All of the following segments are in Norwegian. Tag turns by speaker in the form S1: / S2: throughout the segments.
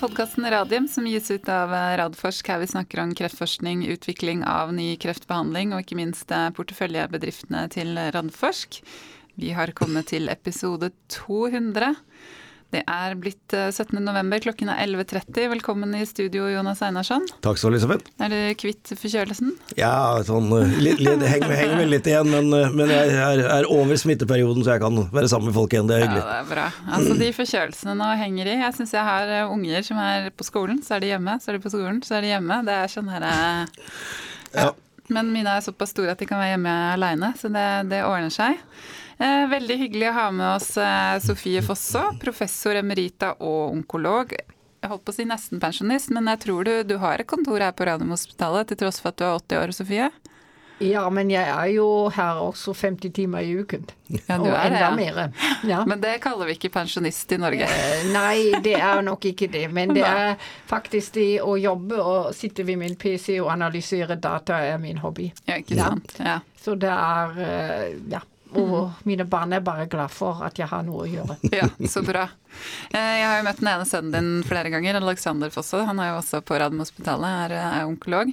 S1: podkasten Radium som gis ut av Radforsk, her vi snakker om kreftforskning, utvikling av ny kreftbehandling og ikke minst porteføljebedriftene til Radforsk. Vi har kommet til episode 200. Det er blitt 17. november, klokken er 11.30. Velkommen i studio, Jonas Einarsson.
S2: Takk skal du ha, Elisabeth.
S1: Er du kvitt forkjølelsen?
S2: Ja, sånn, litt, litt, det henger, henger vel litt igjen, men, men jeg er, er, over smitteperioden, så jeg kan være sammen med folk igjen. Det er hyggelig.
S1: Ja, det er bra. Altså, De forkjølelsene nå henger i. Jeg syns jeg har unger som er på skolen, så er de hjemme. Så er de på skolen, så er de hjemme. Det er sånn her ja. Men mine er såpass store at de kan være hjemme aleine, så det, det ordner seg. Eh, veldig hyggelig å ha med oss eh, Sofie Fosså, professor emerita og onkolog. Jeg holdt på å si nesten pensjonist, men jeg tror du, du har et kontor her på Radiumhospitalet til tross for at du er 80 år, Sofie?
S3: Ja, men jeg er jo her også 50 timer i uken.
S1: Ja,
S3: og
S1: er,
S3: enda
S1: ja.
S3: mer. Ja.
S1: Men det kaller vi ikke pensjonist i Norge?
S3: Eh, nei, det er nok ikke det. Men det er faktisk det å jobbe og sitte ved min PC og analysere data er min hobby.
S1: Ja, ikke sant. Ja.
S3: Så det er Ja. Og mine barn er bare glad for at jeg har noe å gjøre.
S1: Ja, så bra. Jeg har jo møtt den ene sønnen din flere ganger, Alexander Fosse. Han er jo også på Radiumhospitalet, er, er onkolog.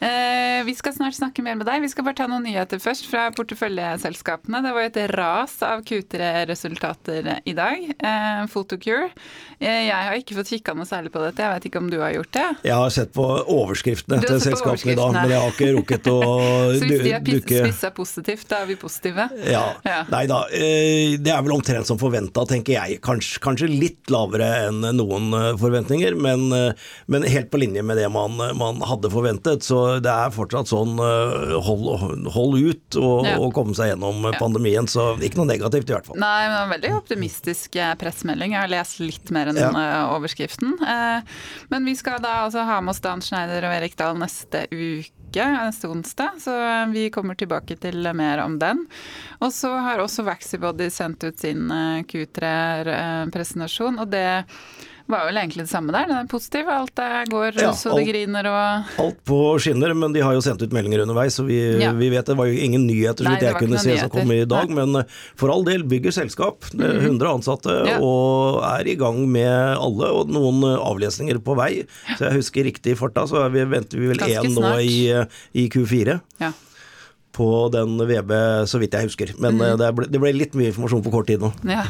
S1: Eh, vi skal snart snakke mer med deg. Vi skal bare ta noen nyheter først fra porteføljeselskapene. Det var jo et ras av Q3-resultater i dag. Eh, Photocure. Eh, jeg har ikke fått kikka noe særlig på dette, jeg vet ikke om du har gjort det?
S2: Jeg har sett på overskriftene til selskapene i dag, men jeg har ikke rukket å dukke
S1: Så hvis de har spissa positivt, da er vi positive?
S2: Ja. ja. Nei da. Det er vel omtrent som forventa, tenker jeg. Kanskje, kanskje, litt lavere enn noen forventninger, men, men helt på linje med det man, man hadde forventet. Så det er fortsatt sånn hold, hold ut og, ja. og, komme seg gjennom ja. pandemien. Så ikke noe negativt i hvert fall.
S1: Nei, men veldig optimistisk pressemelding. Jeg har lest litt mer enn ja. overskriften. Men vi skal da altså ha med oss Dan Schneider og Erik Dahl neste uke neste onsdag, så vi kommer tilbake til mer om den. Og så har også Vaxybody sendt ut sin Q3-presentasjon, og det var vel egentlig det samme der. Den er positiv, alt er går ja, så det griner og
S2: Alt på skinner, men de har jo sendt ut meldinger underveis, så vi, ja. vi vet det var jo ingen nyheter så vidt jeg kunne se som kom i dag. Nei. Men for all del, bygger selskap. Mm -hmm. 100 ansatte ja. og er i gang med alle, og noen avlesninger på vei. Så jeg husker riktig i farta, så vi venter vi vel én nå i, i Q4. Ja på den VB, så vidt jeg husker. Men mm. det, ble, det, ble, litt mye informasjon på kort tid nå.
S1: Ja.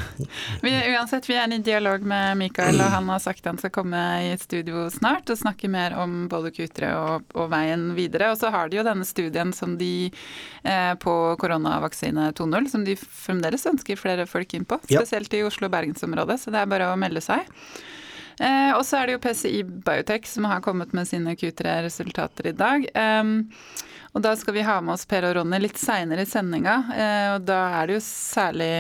S1: Vi, uansett, vi er i dialog med Mikael, og han har sagt han skal komme i studio snart og snakke mer om både Q3 og, og veien videre. Og så har de jo denne studien som de eh, på koronavaksine 2.0, som de fremdeles ønsker flere folk inn på. Spesielt ja. i Oslo- og Bergensområdet, så det er bare å melde seg. Eh, og så er det jo PCI Biotech som har kommet med sine Q3-resultater i dag. Eh, og da skal vi ha med oss Per og Ronny litt seinere i sendinga. Eh, og da er det jo særlig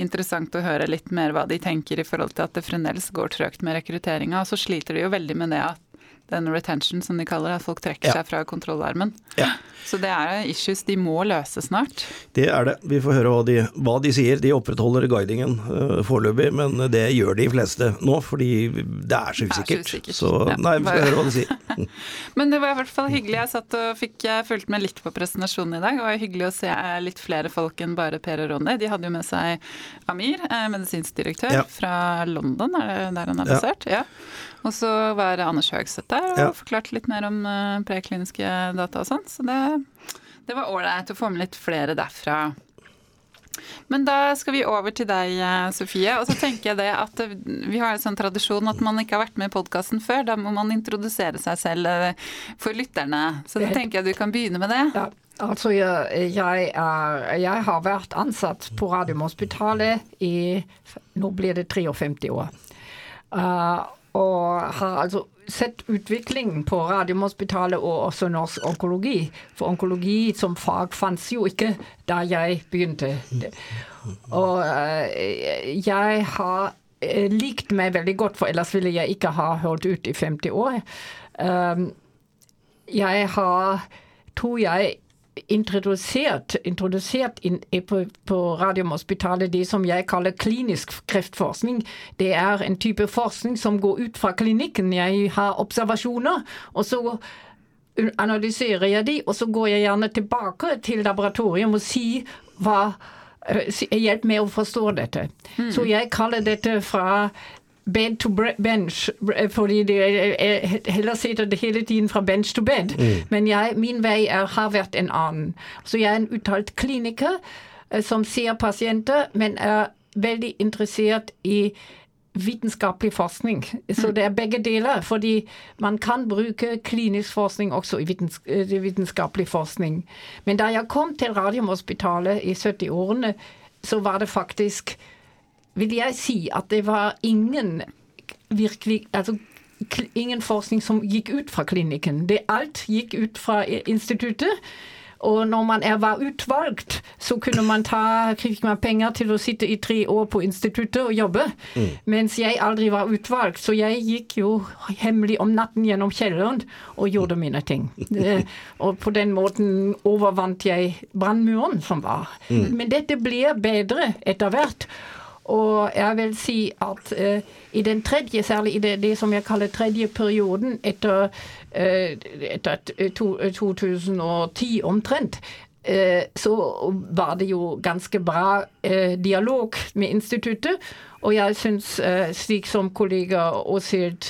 S1: interessant å høre litt mer hva de tenker i forhold til at det fremdeles går trøgt med rekrutteringa. Og så sliter de jo veldig med det at den retention, som de kaller det, at folk trekker ja. seg fra kontrollarmen. Ja. Så det er issues de må løse snart.
S2: Det er det. Vi får høre hva de, hva de sier. De opprettholder guidingen uh, foreløpig, men det gjør de fleste nå, fordi det er så usikkert. Er så, så ja. nei, vi får høre hva de sier.
S1: men det var i hvert fall hyggelig. Jeg satt og fikk fulgt med litt på presentasjonen i dag. Det var hyggelig å se litt flere folk enn bare Per og Ronny. De hadde jo med seg Amir, eh, medisinsk direktør fra London, er det der han er basert? Ja. Og så var Anders Høgseth der og ja. forklarte litt mer om uh, prekliniske data og sånn. Så det, det var ålreit å få med litt flere derfra. Men da skal vi over til deg, eh, Sofie. Og så tenker jeg det at eh, vi har en sånn tradisjon at man ikke har vært med i podkasten før. Da må man introdusere seg selv for lytterne. Så da tenker jeg du kan begynne med det.
S3: Ja. Altså, jeg, jeg, er, jeg, har vært ansatt på Radiumhospitalet i Nå blir det 53 år. Uh, har altså sett utviklingen på Radiumhospitalet og også norsk onkologi. For onkologi som fag fantes jo ikke da jeg begynte. Og uh, jeg har uh, likt meg veldig godt, for ellers ville jeg ikke ha holdt ut i 50 år. Um, jeg har, tror jeg, introdusert, introdusert in, på, på Radiumhospitalet det som jeg kaller klinisk kreftforskning. Det er en type forskning som går ut fra klinikken. Jeg har observasjoner, og så analyserer jeg de, og så går jeg gjerne tilbake til laboratorium og sier hva eh, Hjelp med å forstå dette. Mm. Så jeg kaller dette fra bed to bench, fordi det heller sitter det hele tiden fra bench to bed. Mm. Men jeg, min vei er, har vært en annen. Så jeg er en uttalt kliniker som ser pasienter, men er veldig interessert i vitenskapelig forskning. Så det er begge deler. Fordi man kan bruke klinisk forskning også i vitenskapelig forskning. Men da jeg kom til Radiumhospitalet i 70-årene, så var det faktisk Vil jeg si at det var ingen virkelig altså ingen forskning som gikk ut fra klinikken. Det alt gikk ut fra instituttet. Og når man er, var utvalgt, så kunne man ta, fikk man penger til å sitte i tre år på instituttet og jobbe. Mm. Mens jeg aldri var utvalgt, så jeg gikk jo hemmelig om natten gjennom kjelleren og gjorde mine ting. og på den måten overvant jeg brannmuren som var. Mm. Men dette blir bedre etter hvert. Og jeg vil si at uh, i den tredje, særlig i det, det, som jeg kaller tredje perioden etter, uh, etter to, 2010 omtrent, så var det jo ganske bra dialog med instituttet. Og jeg syns, slik som kollega Åshild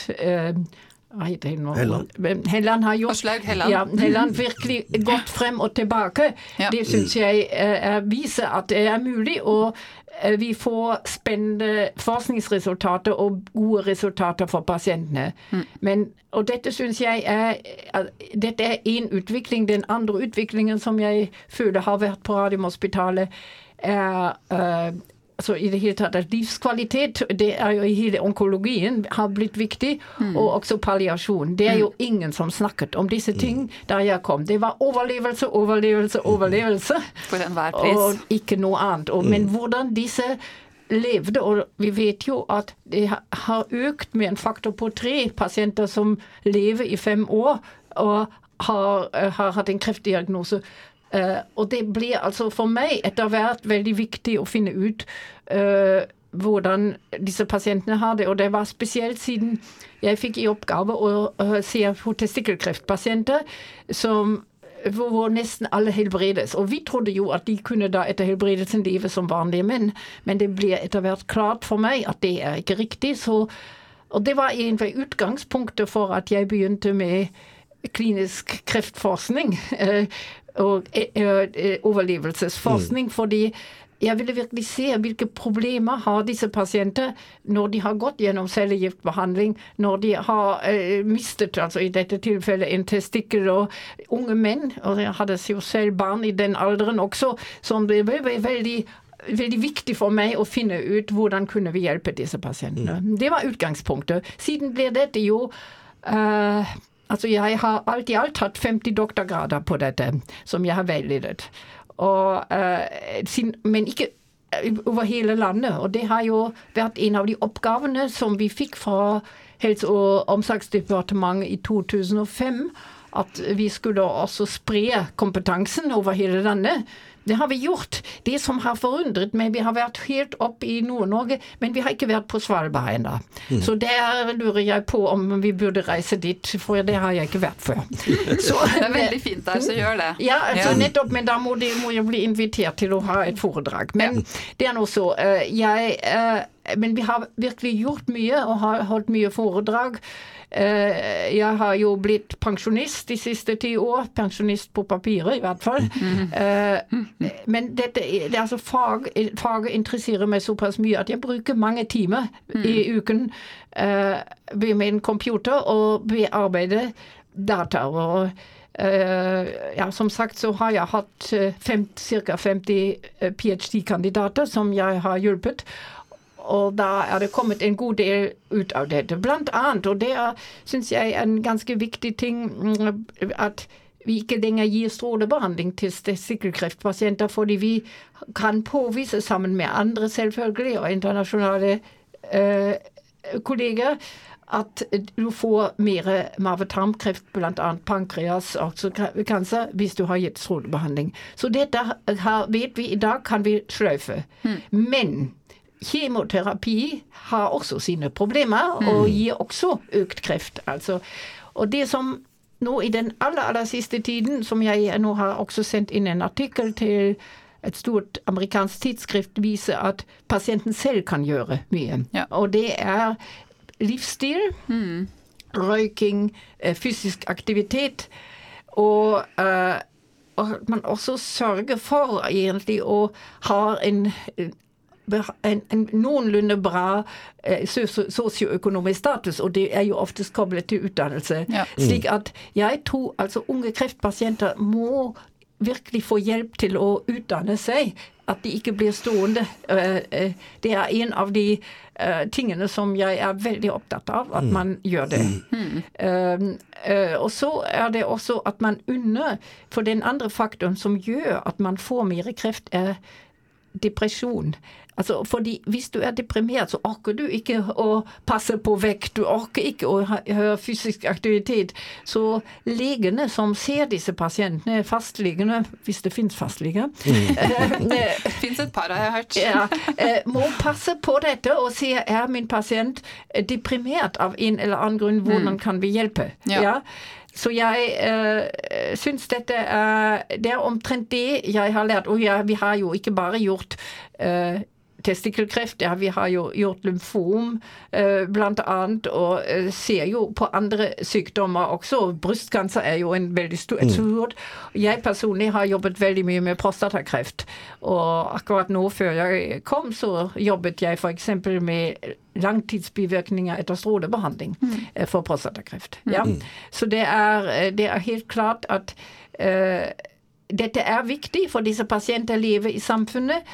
S3: Helland. Helland har gjort
S1: Helland.
S3: Ja, Helland virkelig gått frem og tilbake. Ja. Det syns jeg uh, viser at det er mulig. Og uh, vi får spennende forskningsresultater og gode resultater for pasientene. Mm. Men, og dette syns jeg er uh, Dette er én utvikling. Den andre utviklingen som jeg føler har vært på Radiumhospitalet, er altså i det hele tatt at livskvalitet, det er jo i hele onkologien, har blitt viktig. Mm. Og også palliasjon. Det er jo mm. ingen som snakket om disse ting da jeg kom. Det var overlevelse, overlevelse, overlevelse.
S1: For enhver pris.
S3: Og ikke noe annet. Og, men hvordan disse levde, og vi vet jo at det har økt med en faktor på tre pasienter som lever i fem år og har, har hatt en kreftdiagnose. Uh, og det blir altså for meg etter hvert veldig viktig å finne ut uh, hvordan disse pasientene har det. Og det var spesielt siden jeg fikk i oppgave å se på testikkelkreftpasienter som hvor, nesten alle helbredes. Og vi trodde jo at de kunne da etter helbredelsen leve som vanlige menn, men det blir etter hvert klart for meg at det er ikke riktig. Så, og det var egentlig utgangspunktet for at jeg begynte med klinisk kreftforskning. og eh, eh, overlevelsesforskning. Mm. fordi jeg ville virkelig se hvilke problemer har disse pasienter når de har gått gjennom cellegiftbehandling, når de har eh, mistet, altså i dette tilfellet, en testikkel, og unge menn. Og jeg hadde jo selv barn i den alderen også, som ble veldig veldig viktig for meg å finne ut hvordan kunne vi hjelpe disse pasientene. Mm. Det var utgangspunktet. Siden ble dette jo uh, Altså, jeg har alt i alt hatt 50 doktorgrader på dette, som jeg har veiledet. Og, uh, men ikke eh, over hele landet. Og det har jo vært en av de oppgavene som vi fikk fra Helse- og omsorgsdepartementet i 2005. At vi skulle også spre kompetansen over hele landet. Det har vi gjort. Det som har forundret meg, vi har vært helt opp i Nord-Norge, men vi har ikke vært på Svalbard ennå. Mm. Så der lurer jeg på om vi burde reise dit, for det har jeg ikke vært før.
S1: Så, det er veldig fint der, så gjør det.
S3: Ja, altså, nettopp, men da må, de, må jeg bli invitert til å ha et foredrag. Men ja. det er nå så. Uh, jeg, uh, men vi har virkelig gjort mye og har holdt mye foredrag. Eh, jeg har jo blitt pensjonist de siste ti år. Pensjonist på papiret, i hvert fall. Eh, men dette, det altså fag, faget interesserer meg såpass mye at jeg bruker mange timer i mm. uken ved min computer og bearbeider data. og ja, som sagt så har jeg hatt ca. 50 ph.d.-kandidater som jeg har hjulpet. Og da er det kommet en god del ut av dette. Blant annet, og det syns jeg er en ganske viktig ting, mm, at vi ikke lenger gir strålebehandling til testikkelkreftpasienter, fordi vi kan påvise sammen med andre selvfølgelig, og internasjonale eh, kolleger, at du får mer mavetarmkreft, bl.a. pankreas, og kanskje, hvis du har gitt strålebehandling. Så dette vet vi i dag kan vi sløyfe. Mm. Men Kjemoterapi har også sine problemer, mm. og gir også økt kreft. Altså. Og det som nå i den aller, aller siste tiden, som jeg nå har også sendt inn en artikkel til et stort amerikansk tidsskrift, viser at pasienten selv kan gjøre mye. Ja. Og det er livsstil. Mm. Røyking, fysisk aktivitet. Og uh, man også sørger for egentlig å ha en, en, en noenlunde bra eh, sosioøkonomisk status, og det er jo oftest koblet til utdannelse. Ja. Slik at jeg tror altså unge kreftpasienter må virkelig få hjelp til å utdanne seg. At de ikke blir stående. Eh, eh, det er en av de uh, tingene som jeg er veldig opptatt av, at mm. man gjør det. Mm. Uh, og så er det også at man unner For den andre faktoren som gjør at man får mer kreft, er depresjon. Altså, fordi Hvis du er deprimert, så orker du ikke å passe på vekt, du orker ikke å høre fysisk aktivitet. Så legene som ser disse pasientene, fastlegene, hvis det finnes fastleger mm.
S1: Det fins et par, har jeg hørt.
S3: ja, eh, må passe på dette og se er min pasient deprimert av en eller annen grunn, hvordan mm. kan vi hjelpe? Ja. ja? Så jeg øh, syns dette er Det er omtrent det jeg har lært. Og ja, vi har jo ikke bare gjort øh, testikkelkreft. Ja, vi har jo gjort lymfom eh, bl.a. og eh, ser jo på andre sykdommer også. Brystkanser er jo en veldig stor, et mm. stort. Jeg personlig har jobbet veldig mye med prostatakreft. Og akkurat nå før jeg kom, så jobbet jeg f.eks. med langtidsbivirkninger etter strålebehandling mm. Eh, for prostatakreft. Ja. Mm. Så det er, det er, helt klart at uh, dette er viktig for disse pasienter lever i samfunnet.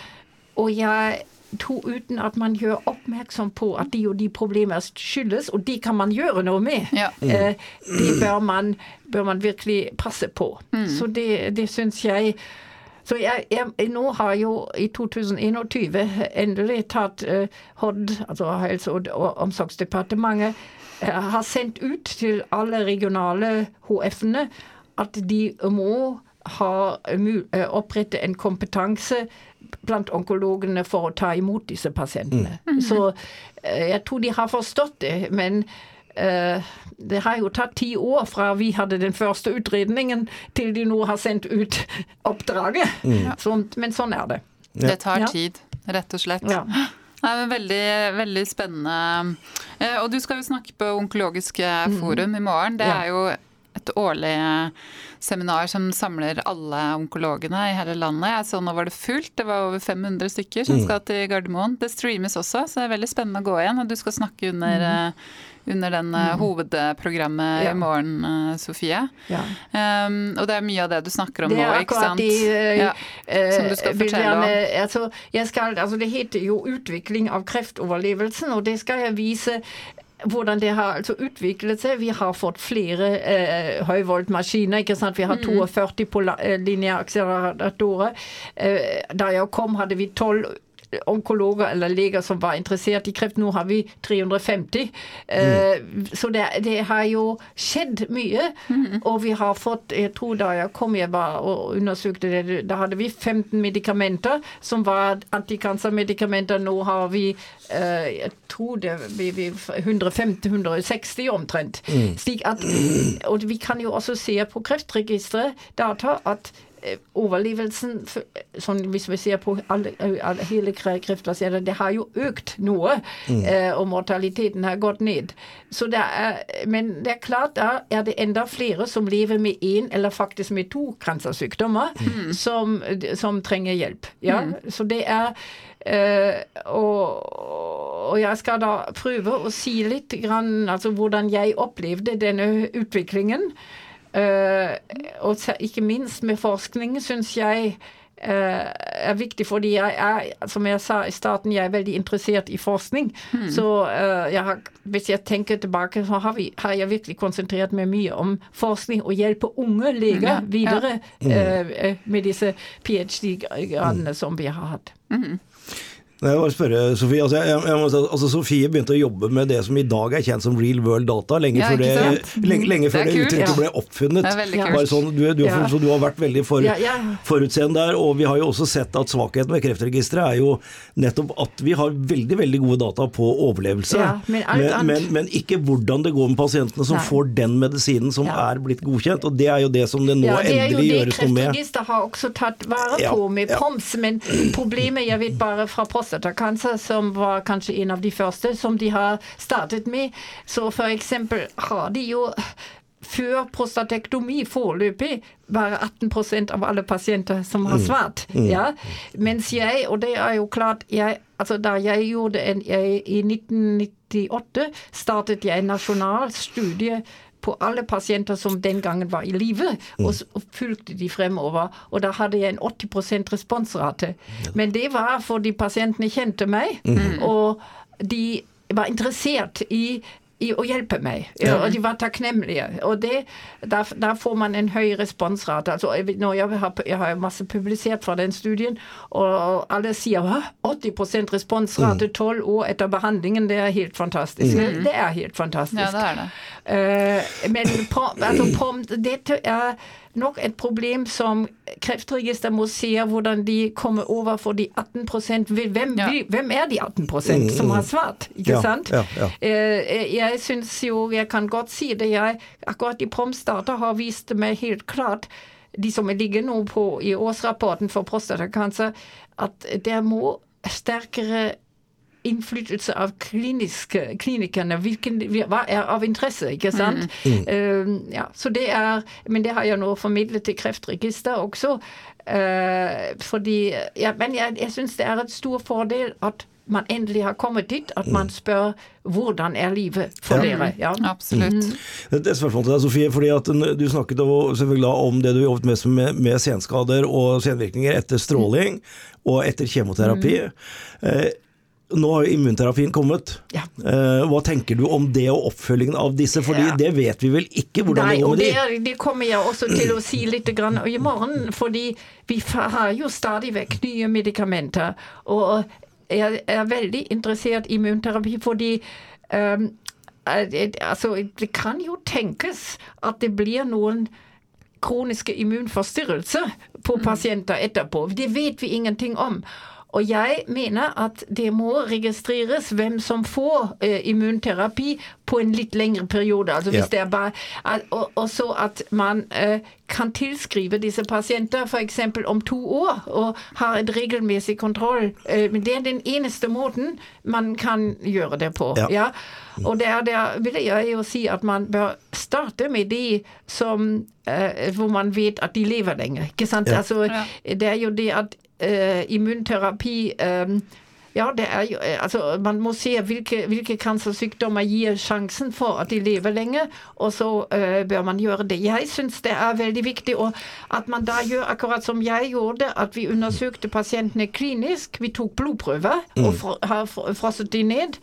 S3: Og jeg to uten at man gjør oppmerksom på at de og de problemer skyldes, og de kan man gjøre noe med. Ja. Eh, det bør man, bør man, virkelig passe på. Mm. Så det, det syns jeg så jeg, jeg, nå har jo i 2021 endelig tatt eh, HOD, altså Helse- og omsorgsdepartementet, eh, har sendt ut til alle regionale HF-ene at de må ha, opprettet opprette en kompetanse blant onkologene for å ta imot disse pasientene. Mm. Så eh, jeg tror de har forstått det. Men uh, det har jo tatt ti år fra vi hadde den første utredningen til de nå har sendt ut oppdraget. Mm. Så, men sånn er det.
S1: Det tar tid, rett og slett. Ja. Det er veldig, veldig spennende. Eh, og du skal jo snakke på Onkologisk forum i morgen. Det er jo et årlig seminar som samler alle onkologene i hele landet. Jeg så nå var det fullt, det var over 500 stykker som mm. skal til Gardermoen. Det streames også, så det er veldig spennende å gå igjen. Og du skal snakke under mm under den mm. hovedprogrammet ja. i morgen, Sofie. Ja. Um, og det er mye av det du snakker om nå, ikke sant?
S3: Det De, uh, ja, som du skal fortelle om. Altså, skal, altså, det heter jo 'Utvikling av kreftoverlevelsen', og det skal jeg vise hvordan det har altså utviklet seg. Vi har fått flere eh, høyvoltmaskiner. ikke sant? Vi har 42 på linjeakseleratorer. Eh, da jeg kom, hadde vi 12 onkologer eller leger som var interessert i kreft. Nå har vi 350. Mm. Så det, det, har jo skjedd mye. Mm. Og vi har fått Jeg tror da jeg kom jeg var og undersøkte det, da hadde vi 15 medikamenter som var antikansermedikamenter. Nå har vi eh, jeg tror det blir 150-160 omtrent. Mm. At, og vi kan jo også se på Kreftregisteret data at Eh, overlevelsen, sånn hvis vi ser på alle, alle, hele kreftpasienter, det har jo økt noe. Mm. Eh, og mortaliteten har gått ned. Så det er, men det er klart da er det enda flere som lever med én eller faktisk med to cancersykdommer mm. som, som, trenger hjelp. Ja? Mm. Så det er Uh, og, og, jeg skal da prøve å si litt grann, altså hvordan jeg opplevde denne utviklingen. Uh, og ikke minst med forskning, syns jeg uh, er viktig, fordi jeg er, som jeg sa i starten, jeg er veldig interessert i forskning. Hmm. Så uh, jeg har, hvis jeg tenker tilbake, så har, vi, har, jeg virkelig konsentrert meg mye om forskning og hjelpe unge leger mm. videre ja. med disse ph.d.-gradene mm. som vi har hatt. Mm.
S2: Jeg må spørre, Sofie, altså, jeg, jeg må, altså, Sofie begynte å jobbe med det som i dag er kjent som real world data, lenge ja, før det, lenge, lenge før det, det uttrykket ja. ble oppfunnet. Det sånn, du, du, ja. så du har vært veldig for, forutseende der. Og vi har jo også sett at svakheten med Kreftregisteret er jo nettopp at vi har veldig veldig gode data på overlevelse, men, men, men, men, ikke hvordan det går med pasientene som Nei. får den medisinen som er blitt godkjent. Og det er jo det som det nå endelig gjøres noe med.
S3: Kreftregisteret har også tatt vare på med POMS, men problemet jeg vet bare fra post prostatakancer, som var kanskje en av de første som de har startet med. Så eksempel har de jo før prostatektomi foreløpig bare 18% av alle pasienter som har mm. svart. Mm. Ja. Mens jeg, og det er jo klart jeg, altså Da jeg gjorde en jeg, I 1998 startet jeg en nasjonal studie på alle pasienter som den gangen var i live, mm. og, og fulgte de fremover. Og da hadde jeg en 80 responsrate. Men det var fordi pasientene kjente meg, mm. og de var interessert i i å hjelpe meg. Ja. Og de var takknemlige. Og det, der, der, får man en høy responsrate. Altså, jeg, jeg, har, jeg har masse publisert fra den studien, og alle sier 80% responsrate mm. tolv år etter behandlingen, det er helt fantastisk. Mm. Det er helt fantastisk.
S1: Ja, det er det.
S3: Uh, men altså, dette er nok et problem som Kreftregisteret må se hvordan de kommer over for de 18 hvem, ja. hvem er de 18 som har svart? Ikke ja, sant? Ja, eh, jeg syns jo jeg kan godt si det, jeg. Akkurat i Promsdata har vist meg helt klart de som ligger nå på i årsrapporten for prostatakanser, at det må sterkere innflytelse av kliniske, klinikerne. Hvilken, hva er av interesse, ikke sant? Mm. Mm. Uh, ja, så det er, Men det har jeg nå formidlet til Kreftregister også. Uh, fordi, ja, Men jeg, jeg syns det er et stor fordel at man endelig har kommet dit at man mm. spør hvordan er livet for ja. dere.
S1: Ja, absolutt. Mm.
S2: Det er et spørsmål til deg, Sofie. fordi at Du snakket selvfølgelig om det du jobbet mest med, med senskader og senvirkninger etter stråling og etter kjemoterapi. Mm. Eh, nå har jo immunterapien kommet. Ja. Uh, hva tenker du om det og oppfølgingen av disse? Fordi ja. det vet vi vel ikke hvordan Nei, det går med
S3: de? Det, det kommer jeg også til å si litt grann i morgen. Fordi vi har jo stadig vekk nye medikamenter. Og jeg er veldig interessert i immunterapi fordi um, altså, det kan jo tenkes at det blir noen kroniske immunforstyrrelser på mm. pasienter etterpå. Det vet vi ingenting om. Og jeg mener at det må registreres hvem som får eh, immunterapi på en litt lengre periode. Altså hvis ja. det er bare, og, og, så at man eh, kan tilskrive disse pasienter f.eks. om to år og har et regelmessig kontroll. Eh, men det er den eneste måten man kan gjøre det på. Ja. ja? Og der, der vil jeg jo si at man bør starte med de som, eh, hvor man vet at de lever lenger. Ikke sant? Ja. Altså, det er jo det at uh, immunterapi um, ja, det er jo øh, Altså, man må se hvilke, hvilke cancersykdommer gir sjansen for at de lever lenge, og så uh, bør man gjøre det. Jeg syns det er veldig viktig og at man da gjør akkurat som jeg gjorde, at vi undersøkte pasientene klinisk. Vi tok blodprøver mm. og fr har frosset de ned.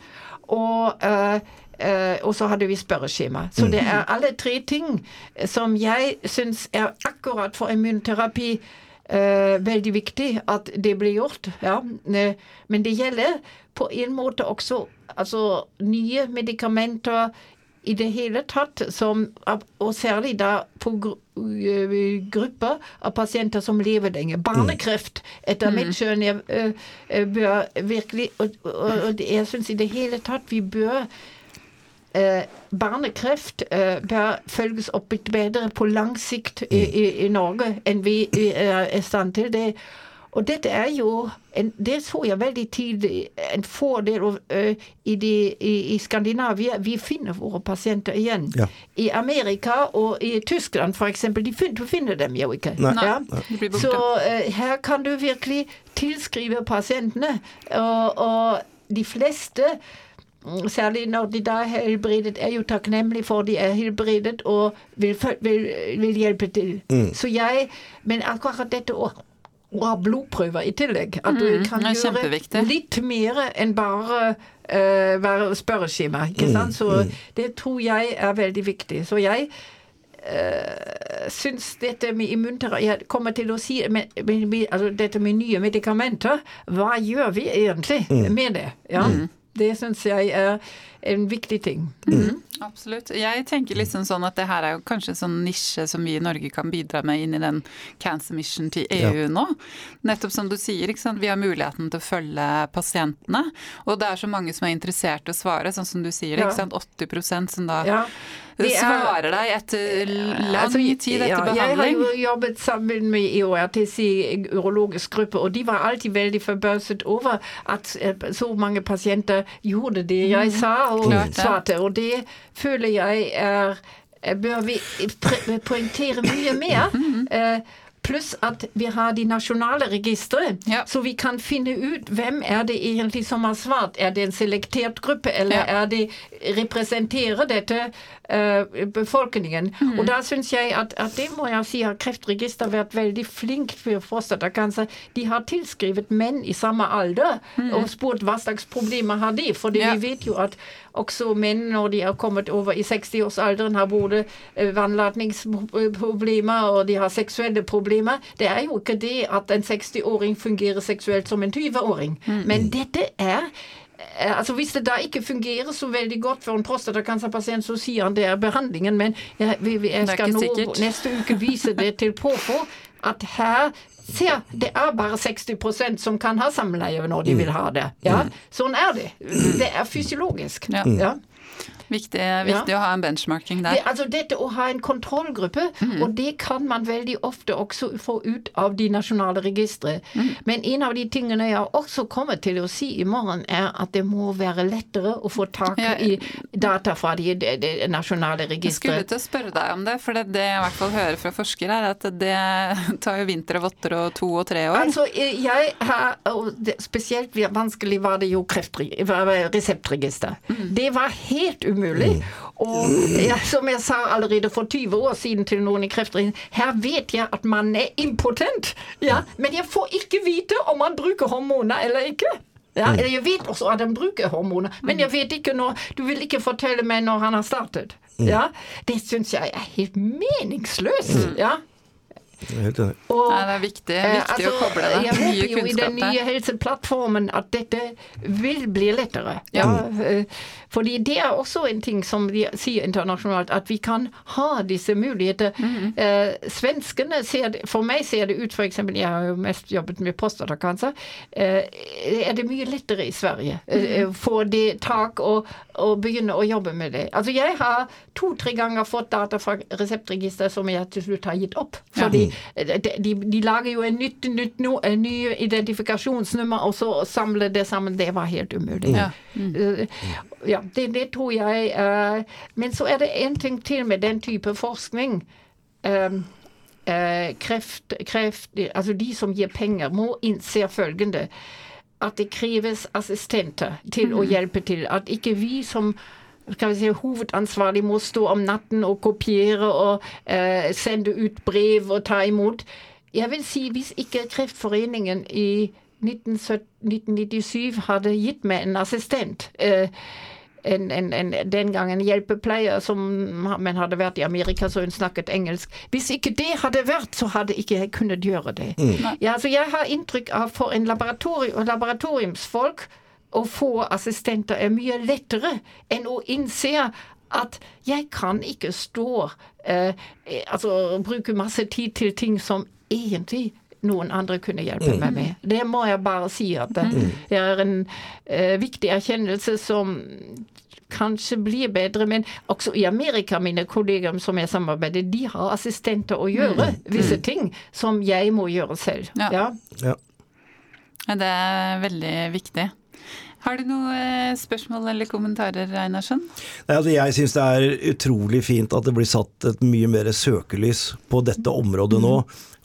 S3: Og uh, Uh, og så hadde vi spørreskjema. Så det mm. er alle tre ting som jeg syns er akkurat for immunterapi veldig viktig at det blir gjort. Ja. Uh, men det gjelder på en måte også altså, nye medikamenter i det hele tatt, som, og særlig da på uh, grupper av pasienter som lever lenge. Barnekreft, etter mm. mitt skjønn, bør virkelig Og, og, og jeg syns i det hele tatt vi bør eh, barnekreft eh, bør følges opp bedre på lang sikt i, i, i Norge enn vi er i stand til. det. Og dette er jo en, Det så jeg veldig tidlig en fordel uh, i, de, i, i, Skandinavia. Vi finner våre pasienter igjen. Ja. I Amerika og i Tyskland f.eks. Du finner dem jo ikke.
S1: Nei. Ja? Nei.
S3: Så uh, her kan du virkelig tilskrive pasientene. Og, og de fleste Særlig når de da er helbredet, er jo takknemlig for de er helbredet og vil, vil, vil hjelpe til. Mm. Så jeg Men akkurat dette å, å ha blodprøver i tillegg, at du mm, kan gjøre litt mer enn bare uh, være spørreskjema, ikke mm, sant. Så mm. det tror jeg er veldig viktig. Så jeg Uh, syns dette med immunterapi Jeg kommer til å si med, med, med, altså dette med nye medikamenter Hva gjør vi egentlig mm. med det? Ja. Mm. Det syns jeg en viktig ting.
S1: Mm. Absolutt. Jeg tenker liksom sånn at det her er jo kanskje en sånn nisje som vi i Norge kan bidra med inn i den cancer mission til EU ja. nå. Nettopp som du sier, vi har muligheten til å følge pasientene. Og det er så mange som er interessert i å svare, sånn som du sier, ja. 80 som da ja. Det svarer deg etter lang altså, tid etter ja, behandling?
S3: Jeg har jo jobbet sammen med EORTC, urologisk gruppe, og de var alltid veldig forbauset over at eh, så mange pasienter gjorde det jeg mhm. sa og svarte. Og det føler jeg er Bør vi poengtere mye mer? Mhm. Eh, Pluss at vi har de nasjonale registre, ja. så vi kan finne ut hvem er det egentlig som har svart. Er det en selektert gruppe, eller ja. er det representerer dette uh, befolkningen? Mm. Og da syns jeg at, at, det må jeg si har Kreftregisteret vært veldig flink for prostatacancer. De har tilskrevet menn i samme alder mm. og spurt hva slags problemer har de. For ja. vi vet jo at også menn når de har kommet over i 60-årsalderen, har både eh, vannlatningsproblemer og de har seksuelle problemer. Det er jo ikke det at en 60-åring fungerer seksuelt som en 20-åring. Mm. Men dette er eh, Altså Hvis det da ikke fungerer så veldig godt for en prostatakreftpasient, så sier han det er behandlingen, men jeg, jeg skal nå neste uke vise det til Påfå at her Se, det er bare 60% som kan ha samleie når de mm. vil ha det. Ja, mm. Sånn er det. Det er fysiologisk. Ja. ja.
S1: Viktig, viktig ja. å ha en benchmarking der.
S3: Det, altså Dette å ha en kontrollgruppe, mm. og det kan man veldig ofte også få ut av de nasjonale registre. Mm. Men en av de tingene jeg også kommer til å si i morgen, er at det må være lettere å få tak ja. i data fra de, de, de nasjonale registre.
S1: Jeg skulle til å spørre deg om det, for det, det jeg i hvert fall hører fra forskere, er at det tar jo vinter og votter og to og tre år.
S3: Altså, jeg har, Spesielt vanskelig var det jo reseptregister. Mm. Det var helt umulig umulig. Mm. Og ja, som jeg sa allerede for 20 år siden til noen i Kreftringen, her vet jeg at man er impotent, ja, men jeg får ikke vite om man bruker hormoner eller ikke. Ja, mm. jeg vet også at han bruker hormoner, men jeg vet ikke når Du vil ikke fortelle meg når han har startet. Mm. Ja, Det syns jeg er helt meningsløst. Ja.
S2: Helt enig.
S1: Og, Nei, det er viktig, viktig eh, altså, å koble det.
S3: Jeg håper jo i den nye helseplattformen at dette vil bli lettere. Ja. ja. Eh, fordi det er også en ting som de sier internasjonalt, at vi kan ha disse muligheter. Mm. Eh, svenskene ser det, For meg ser det ut f.eks. Jeg har jo mest jobbet med prostatakanser. Eh, er det mye lettere i Sverige. Mm. Få det tak og, og, begynne å jobbe med det. Altså Jeg har to-tre ganger fått data fra reseptregisteret som jeg til slutt har gitt opp. Fordi de, de, de, lager jo en nytt, nytt no, en ny identifikasjonsnummer, og så samle det sammen. Det var helt umulig. Ja. Mm. ja det, det, tror jeg. Uh, men så er det en ting til med den type forskning. Um, uh, kreft, kreft, altså de som gir penger, må innse følgende. At det kreves assistenter til å mm. hjelpe til. At ikke vi som skal vi si, hovedansvarlig må stå om natten og kopiere og eh, sende ut brev og ta imot. Jeg vil si hvis ikke Kreftforeningen i 1997 hadde gitt meg en assistent eh, en, en, en, den gangen hjelpepleier som men hadde vært i Amerika, så hun snakket engelsk. Hvis ikke det hadde vært, så hadde ikke jeg kunnet gjøre det. Mm. Ja, så jeg har inntrykk av for en laboratorium, laboratoriumsfolk å få assistenter er mye lettere enn å innse at jeg kan ikke stå eh, Altså bruke masse tid til ting som egentlig noen andre kunne hjelpe mm. meg med. Det må jeg bare si at det mm. er en eh, viktig erkjennelse som kanskje blir bedre. Men også i Amerika, mine kollegaer som jeg samarbeider, de har assistenter å gjøre mm. visse mm. ting som jeg må gjøre selv. Ja. ja.
S1: ja. Det er veldig viktig. Har du noen eh, spørsmål eller kommentarer, Einarsen?
S2: Altså jeg syns det er utrolig fint at det blir satt et mye mer søkelys på dette området nå.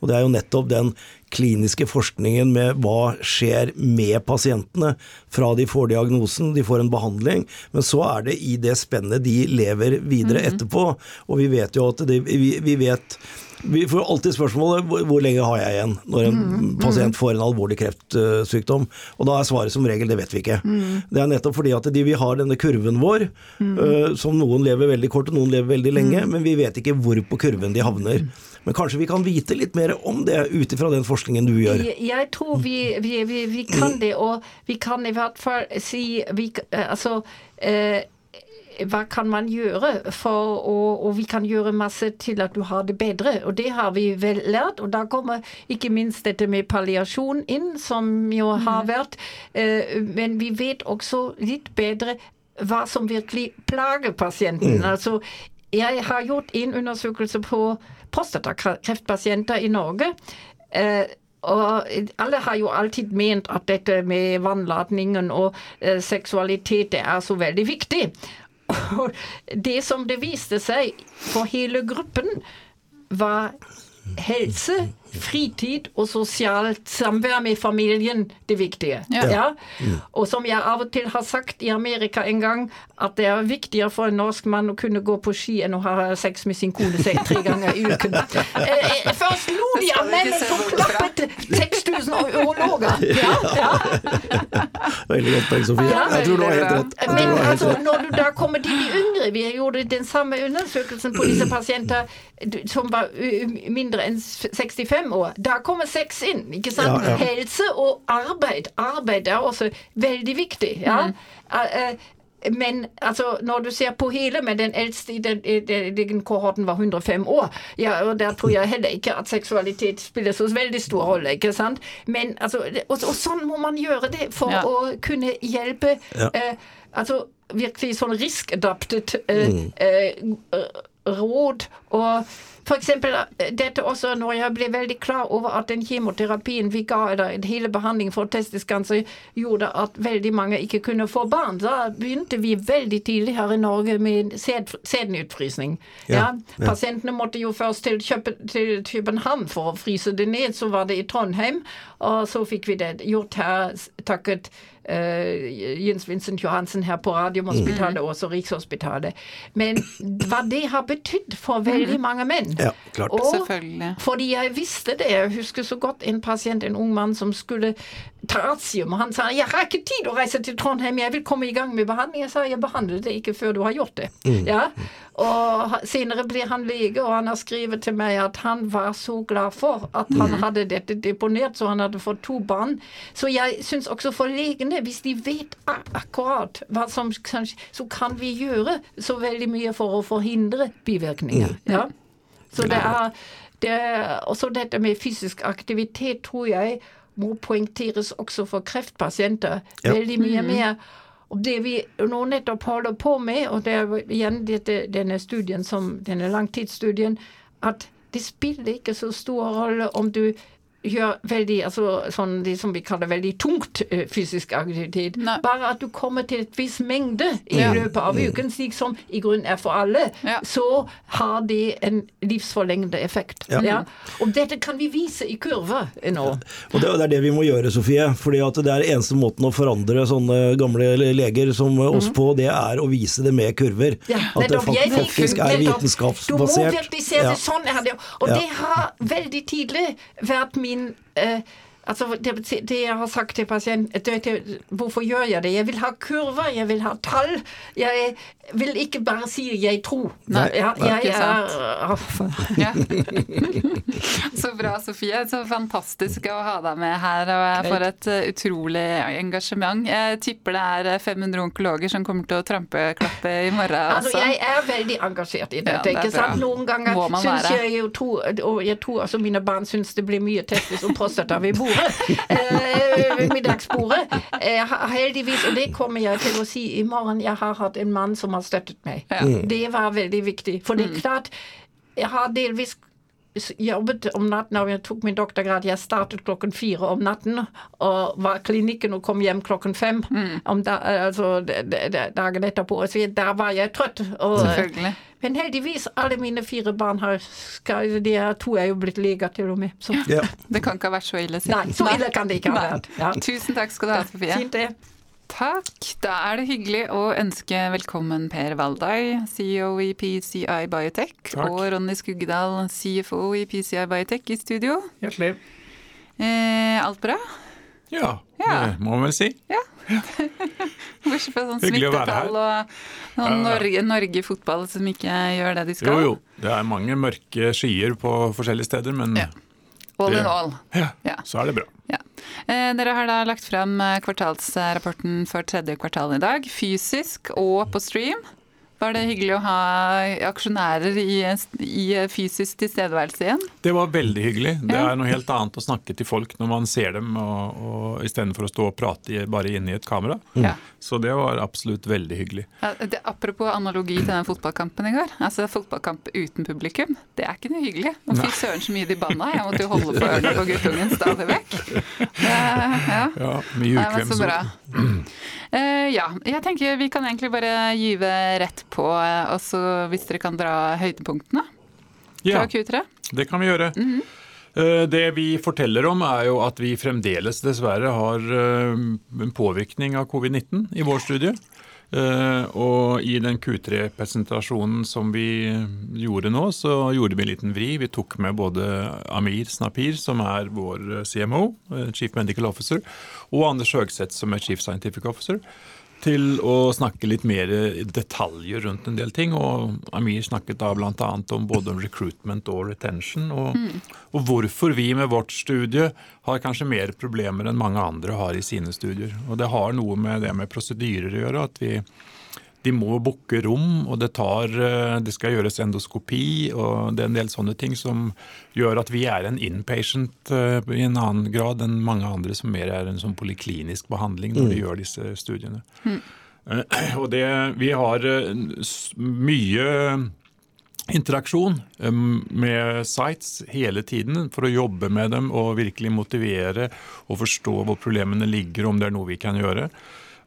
S2: Og det er jo nettopp den kliniske forskningen med hva skjer med pasientene fra de får diagnosen, de får en behandling, men så er det i det spennet de lever videre -hmm. etterpå. Og vi vet jo at det, vi, vi vet Vi får alltid spørsmålet hvor, hvor lenge har jeg igjen når en mm, pasient får en alvorlig kreftsykdom. Og da er svaret som regel det vet vi ikke. Mm. Det er nettopp fordi at de, vi har denne kurven vår, uh, som noen lever veldig kort og noen lever veldig lenge, men vi vet ikke hvor på kurven de havner. Men kanskje vi kan vite litt mer om det ut ifra den forskningen du gjør?
S3: Jeg, jeg tror vi, vi, vi, vi, kan det, og vi kan i hvert fall si vi, altså, eh, hva kan man gjøre for å Og vi kan gjøre masse til at du har det bedre. Og det har vi vel lært. Og da kommer ikke minst dette med palliasjon inn, som jo har mm. vært. Eh, men vi vet også litt bedre hva som virkelig plager pasienten. Mm. Altså, jeg har gjort en undersøkelse på prostatakreftpasienter i Norge. Eh, og alle har jo alltid ment at dette med vannladningen og eh, seksualitet det er så veldig viktig. Og det som det viste seg for hele gruppen, var helse, fritid og sosialt samvær med familien det viktige. Ja. Ja? Og som jeg av og til har sagt i Amerika en gang, at det er viktigere for en norsk mann å kunne gå på ski enn å ha sex med sin kone tre ganger i uken. Eh, eh, først lo de av mennene som klappet 6000 urologer. Ja, ja.
S2: Veldig godt poeng, Sofie. Jeg tror du har helt rett.
S3: Men altså, når du da kommer til de yngre Vi gjorde den samme undersøkelsen på disse pasienter som var mindre enn 65 år. Da kommer sex inn. ikke sant? Ja, ja. Helse og arbeid. Arbeid er også veldig viktig. ja. Mm. Men altså, når du ser på hele, men den eldste i den, den, den kohorten var 105 år, ja, og der tror jeg heller ikke at seksualitet spiller så veldig stor rolle. ikke sant? Men altså, og, og sånn må man gjøre det for ja. å kunne hjelpe ja. eh, altså virkelig sånn risk-adapted eh, mm. eh, råd og F.eks. eksempel dette også når jeg ble veldig klar over at den kjemoterapien vi ga, eller hele behandlingen for testiskanser, gjorde at veldig mange ikke kunne få barn. Da begynte vi veldig tidlig her i Norge med sædenutfrysning. Ja, ja. Pasientene måtte jo først til, til København for å fryse det ned, så var det i Trondheim, og så fikk vi det gjort her takket Jens Vincent Johansen her på Radiumhospitalet mm. og også Rikshospitalet. Men hva det har betydd for veldig mm. mange menn.
S2: Ja, klart.
S3: Og Selvfølgelig. fordi jeg visste det. Jeg husker så godt en pasient, en ung mann, som skulle tratium. Og han sa jeg har ikke tid å reise til Trondheim, jeg vil komme i gang med behandling. Jeg sa jeg behandler det ikke før du har gjort det. Mm. Ja? Og senere blir han lege, og han har skrevet til meg at han var så glad for at han mm. hadde dette deponert, så han hadde fått to barn. Så jeg syns også for legene, hvis de vet akkurat hva som kanskje, så kan vi gjøre så veldig mye for å forhindre bivirkninger. Mm. Ja? Så det er, det også dette med fysisk aktivitet, tror jeg må poengteres også for kreftpasienter ja. veldig mye mm. mer. Og det vi nå nettopp holder på med, og det er igjen dette, denne studien som, denne langtidsstudien, at det spiller ikke så stor rolle om du gjør veldig altså, sånn det som vi kaller veldig tungt uh, fysisk aktivitet. Nei. Bare at du kommer til et viss mengde i ja. løpet av mm. uken, slik som i grunnen er for alle, ja. så har det en livsforlengende effekt. Ja. Og dette kan vi vise i kurver nå.
S2: Og det, det, er det vi må gjøre, Sofie. fordi at det er eneste måten å forandre sånne gamle leger som oss mm. på, det er å vise det med kurver. at det faktisk er vitenskapsbasert. Du må
S3: virkelig se det sånn. Og det har veldig tidlig vært min min eh, Altså, det, det, jeg har sagt til pasienten Hvorfor gjør jeg det? Jeg vil ha kurver, jeg vil ha tall. Jeg vil ikke bare si 'jeg tror'.
S1: Nei, ja, jeg er ja. Så bra, Sofie. Så fantastisk å ha deg med her. Og jeg får et uh, utrolig engasjement. Jeg tipper det er 500 eh, onkologer som kommer til å trampeklappe i morgen.
S3: Altså, jeg er veldig engasjert i dette. Ja, det Noen ganger syns jeg jo to, og jeg tror altså mine barn syns det blir mye testis og prostata Vi bordet. Eh, middagsbordet. Eh, heldigvis, og det kommer jeg til å si i morgen, jeg har hatt en mann som har støttet meg. Ja. Mm. Det var veldig viktig. For det er mm. klart, jeg har delvis jobbet om natten, og jeg tok min doktorgrad. Jeg startet klokken fire om natten og var i klinikken og kom hjem klokken fem mm. om da, altså, dagen etterpå. Så da var jeg trøtt. Og, Selvfølgelig. Men heldigvis, alle mine fire barn har skal, De to er jo blitt leger til og med.
S1: Ja. Det kan ikke ha vært så ille.
S3: Nei, så ille kan det ikke ha vært.
S1: Ja. Tusen takk skal du ha, Sofie.
S3: Fint det.
S1: Takk. Da er det hyggelig å ønske velkommen Per Valdai, CEO i PCI Biotech, Takk. og Ronny Skuggedal, CFO i PCI Biotech i studio.
S4: Hjertelig.
S1: Eh, alt bra?
S4: Ja, ja, det må man vel si.
S1: Ja. Bortsett fra sånn smittetall og sånn Norge, Norge, fotball som ikke gjør det de skal.
S4: Jo, jo. Det er mange mørke skyer på forskjellige steder, men ja.
S1: All in all.
S4: Ja, ja, så er det bra.
S1: Ja. Eh, dere har da lagt fram eh, kvartalsrapporten for tredje kvartal i dag, fysisk og på stream. Var det hyggelig å ha aksjonærer i, i fysisk tilstedeværelse igjen?
S4: Det var veldig hyggelig. Det er noe helt annet å snakke til folk når man ser dem, og, og istedenfor å stå og prate bare inne i et kamera. Ja. Så det var absolutt veldig hyggelig.
S1: Ja, det, apropos analogi til den fotballkampen i går. Altså Fotballkamp uten publikum, det er ikke noe hyggelig. Nå fy søren så mye de banna. Jeg måtte jo holde på ørene på guttungen stadig vekk. Det,
S4: ja. ja, mye ukvemsord.
S1: Uh, ja, jeg tenker vi kan egentlig bare gyve rett på, uh, også hvis dere kan dra høydepunktene fra ja, Q3.
S4: Det kan vi gjøre. Mm -hmm. det vi forteller om er jo at vi fremdeles dessverre har en påvirkning av covid-19 i vår studie. Og i den Q3-presentasjonen som vi gjorde nå, så gjorde vi en liten vri. Vi tok med både Amir Snapir, som er vår CMO, Chief Medical Officer, og Anders Høgseth, som er Chief Scientific Officer til å snakke litt mer detaljer rundt en del ting. Og Amir snakket da bl.a. om både recruitment og retention. Og, mm. og, hvorfor vi med vårt studie har kanskje mer problemer enn mange andre har i sine studier. Og det har noe med det med prosedyrer å gjøre. at vi de må booke rom, og det, tar, eh, det skal gjøres endoskopi. og Det er en del sånne ting som gjør at vi er en inpatient eh, i en annen grad enn mange andre som mer er en sånn poliklinisk behandling når mm. vi gjør disse studiene. Mm. Og det, Vi har mye interaksjon med sites hele tiden for å jobbe med dem og virkelig motivere og forstå hvor problemene ligger, om det er noe vi kan gjøre.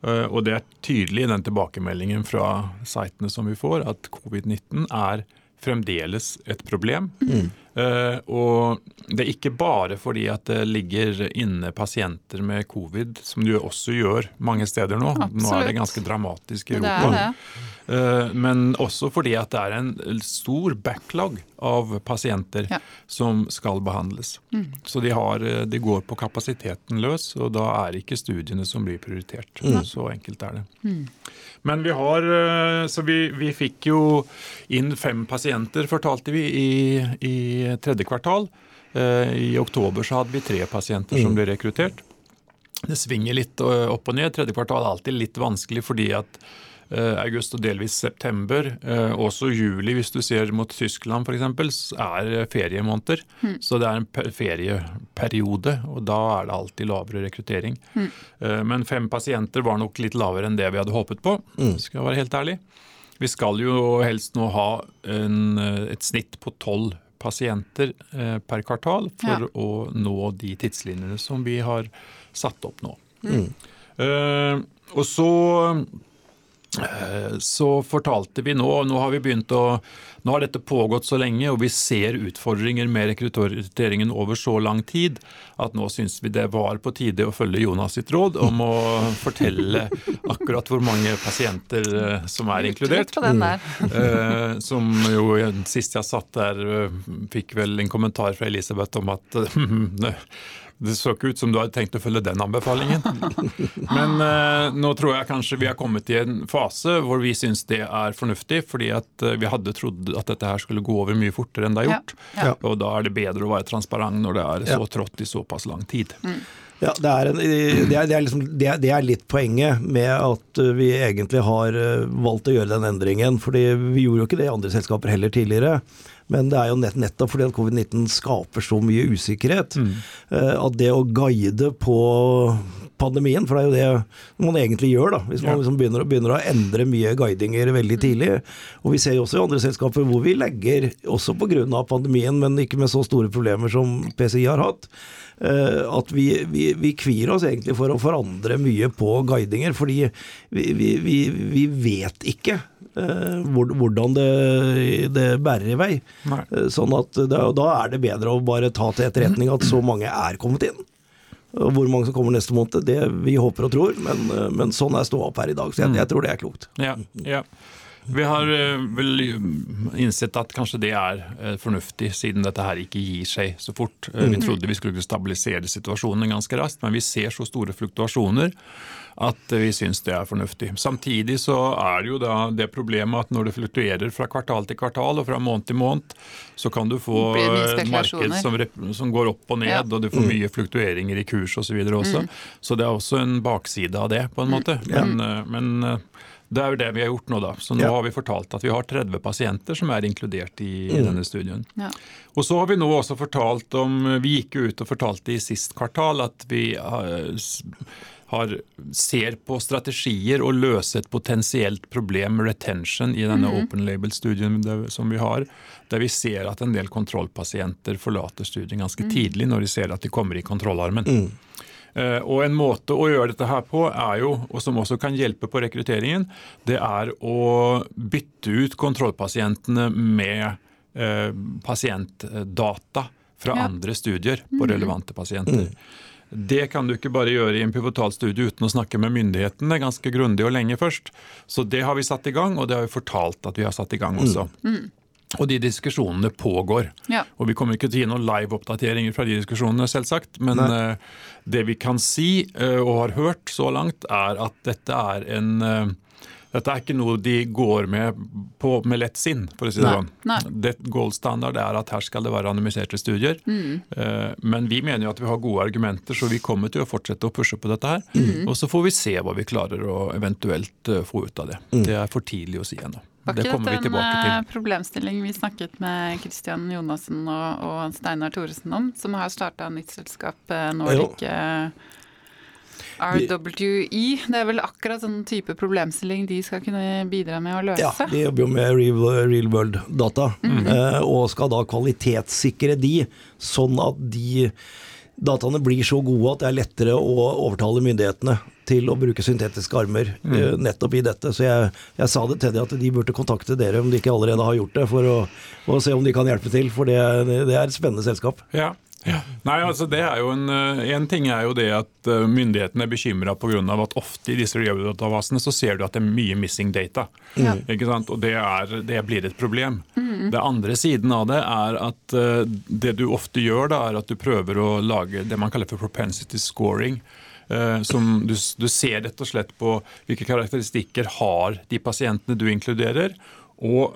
S4: Eh, og det er tydelig i den tilbakemeldingen fra sitene som vi får, at covid-19 er fremdeles et problem. Mm. Uh, og det er ikke bare fordi at det ligger inne pasienter med covid, som det også gjør mange steder nå. Absolutt. Nå er det ganske dramatisk i Europa. Det det. Uh, men også fordi at det er en stor backlog av pasienter ja. som skal behandles. Mm. Så de, har, de, går på kapasiteten løs, og da er ikke studiene som blir prioritert. Mm. Så enkelt er det. Mm. Men vi har Så vi, vi, fikk jo inn fem pasienter, fortalte vi, i, i tredje kvartal. Eh, I oktober så hadde vi tre pasienter som mm. ble rekruttert. Det svinger litt eh, opp og ned. Tredje kvartal er alltid litt vanskelig fordi at eh, august og delvis september, også juli hvis du ser mot Tyskland f.eks., er feriemåneder. Mm. Så det er en ferieperiode, og da er det alltid lavere rekruttering. Mm. Men fem pasienter var nok litt lavere enn det vi hadde håpet på, mm. skal jeg være helt ærlig. Vi skal jo helst nå ha en, et snitt på tolv pasienter eh, per kvartal for ja. å nå de tidslinjene som vi har satt opp nå. Mm. Uh, og så Eh, så fortalte vi nå Nå har vi begynt å Nå har dette pågått så lenge, og vi ser utfordringer med rekrutteringen over så lang tid at nå syns vi det var på tide å følge Jonas sitt råd om å fortelle akkurat hvor mange pasienter eh, som er inkludert. Mm. Som jo sist jeg satt der, fikk vel en kommentar fra Elisabeth om at Det så ikke ut som du hadde tenkt å følge den anbefalingen. Men eh, nå tror jeg kanskje vi har kommet i en fase hvor vi syns det er fornuftig, fordi at eh, vi hadde trodd at dette her skulle gå over mye fortere enn det har gjort. Ja. Ja. Og da er det bedre å være transparent når det er så trått i såpass lang tid. Mm.
S2: Ja, det er, en, det, er, det, er liksom, det, er, det er, litt poenget med at eh, vi egentlig har valgt å gjøre den endringen. fordi vi gjorde jo ikke det i andre selskaper heller tidligere. Men det er jo nett, nettopp fordi at covid-19 skaper så mye usikkerhet, mm. Eh, at det å guide på pandemien, for det er jo det man egentlig gjør, da, hvis man liksom begynner, begynner, å endre mye guidinger veldig tidlig. Og vi ser jo også i andre selskaper hvor vi legger, også pga. pandemien, men ikke med så store problemer som PCI har hatt, eh, at vi, vi, vi, kvier oss egentlig for å forandre mye på guidinger, fordi vi, vi, vi vet ikke Eh, hvordan det, det, bærer i vei. Nei. Eh, sånn at da, Da er det bedre å bare ta til etterretning at så mange er kommet inn. Hvor mange som kommer neste måned, det vi håper og tror, men, men sånn er ståa opp her i dag. Så jeg, jeg, tror det er klokt.
S4: Ja, ja. Vi har vel innsett at kanskje det er fornuftig, siden dette her ikke gir seg så fort. Vi mm. trodde vi skulle stabilisere situasjonen ganske raskt, men vi ser så store fluktuasjoner at vi syns det er fornuftig. Samtidig så er det jo da det problemet at når det fluktuerer fra kvartal til kvartal og fra måned til måned, så kan du få marked som, som, går opp og ned, ja. og du får mm. mye fluktueringer i kurs osv. også. Mm. Så det er også en bakside av det, på en måte. Men, men eh, det er jo det vi har gjort nå, da. Så nå ja. har vi fortalt at vi har 30 pasienter som er inkludert i, mm. denne studien. Ja. Og så har vi nå også fortalt om Vi gikk jo ut og fortalte i sist kvartal at vi har ser på strategier og løser et potensielt problem retention i denne mm. open label-studien som vi har, der vi ser at en del kontrollpasienter forlater studien ganske mm. tidlig når de ser at de kommer i kontrollarmen. Mm. Uh, og En måte å gjøre dette her på, er jo, og som også kan hjelpe på rekrutteringen, det er å bytte ut kontrollpasientene med uh, pasientdata fra ja. andre studier på mm. relevante pasienter. Det kan du ikke bare gjøre i en pivotalstudie uten å snakke med myndighetene ganske grundig og lenge først. Så det har vi satt i gang, og det har vi fortalt at vi har satt i gang også. Mm. mm. Og de diskusjonene pågår. Ja. Og vi kommer ikke til å gi noen live-oppdateringer fra de diskusjonene, selvsagt. Men uh, det vi kan si, uh, og har hørt så langt, er at dette er en uh, dette er ikke noe de går med på med lett sinn, for å si det sånn. Det Gold standard er at her skal det være anonymiserte studier. Mm. Eh, men vi mener jo at vi har gode argumenter, så vi kommer til å fortsette å pushe på dette her. Mm. Og så får vi se hva vi klarer å eventuelt eh, få ut av det. Mm. Det er for tidlig å si ennå.
S1: Var ikke dette en eh, problemstilling vi snakket med Kristian Jonassen og, og Steinar Thoresen om, som har starta nytt selskap, Nordic RWE, det er vel akkurat sånn type problemstilling de skal kunne bidra med å løse?
S2: Ja, de jobber jo med real, world-data, mm -hmm. og skal da kvalitetssikre de, sånn at de dataene blir så gode at det er lettere å overtale myndighetene til å bruke syntetiske armer mm. Eh, nettopp i dette. Så jeg, jeg, sa det til dem at de burde kontakte dere om de ikke allerede har gjort det, for å, å se om de kan hjelpe til. For det, det er et spennende selskap.
S4: Ja, ja. Nei, altså det er jo En, eh, en ting er jo det at eh, myndighetene er bekymra pga. at ofte i disse real-databasene så ser du at det er mye missing data. Mm. Ikke sant? Og det, er, det, blir et problem. Mm. Det andre siden av det er at uh, det du ofte gjør, da, er at du prøver å lage det man kaller for propensity scoring. Som du, du ser rett og slett på hvilke karakteristikker har de pasientene du inkluderer, og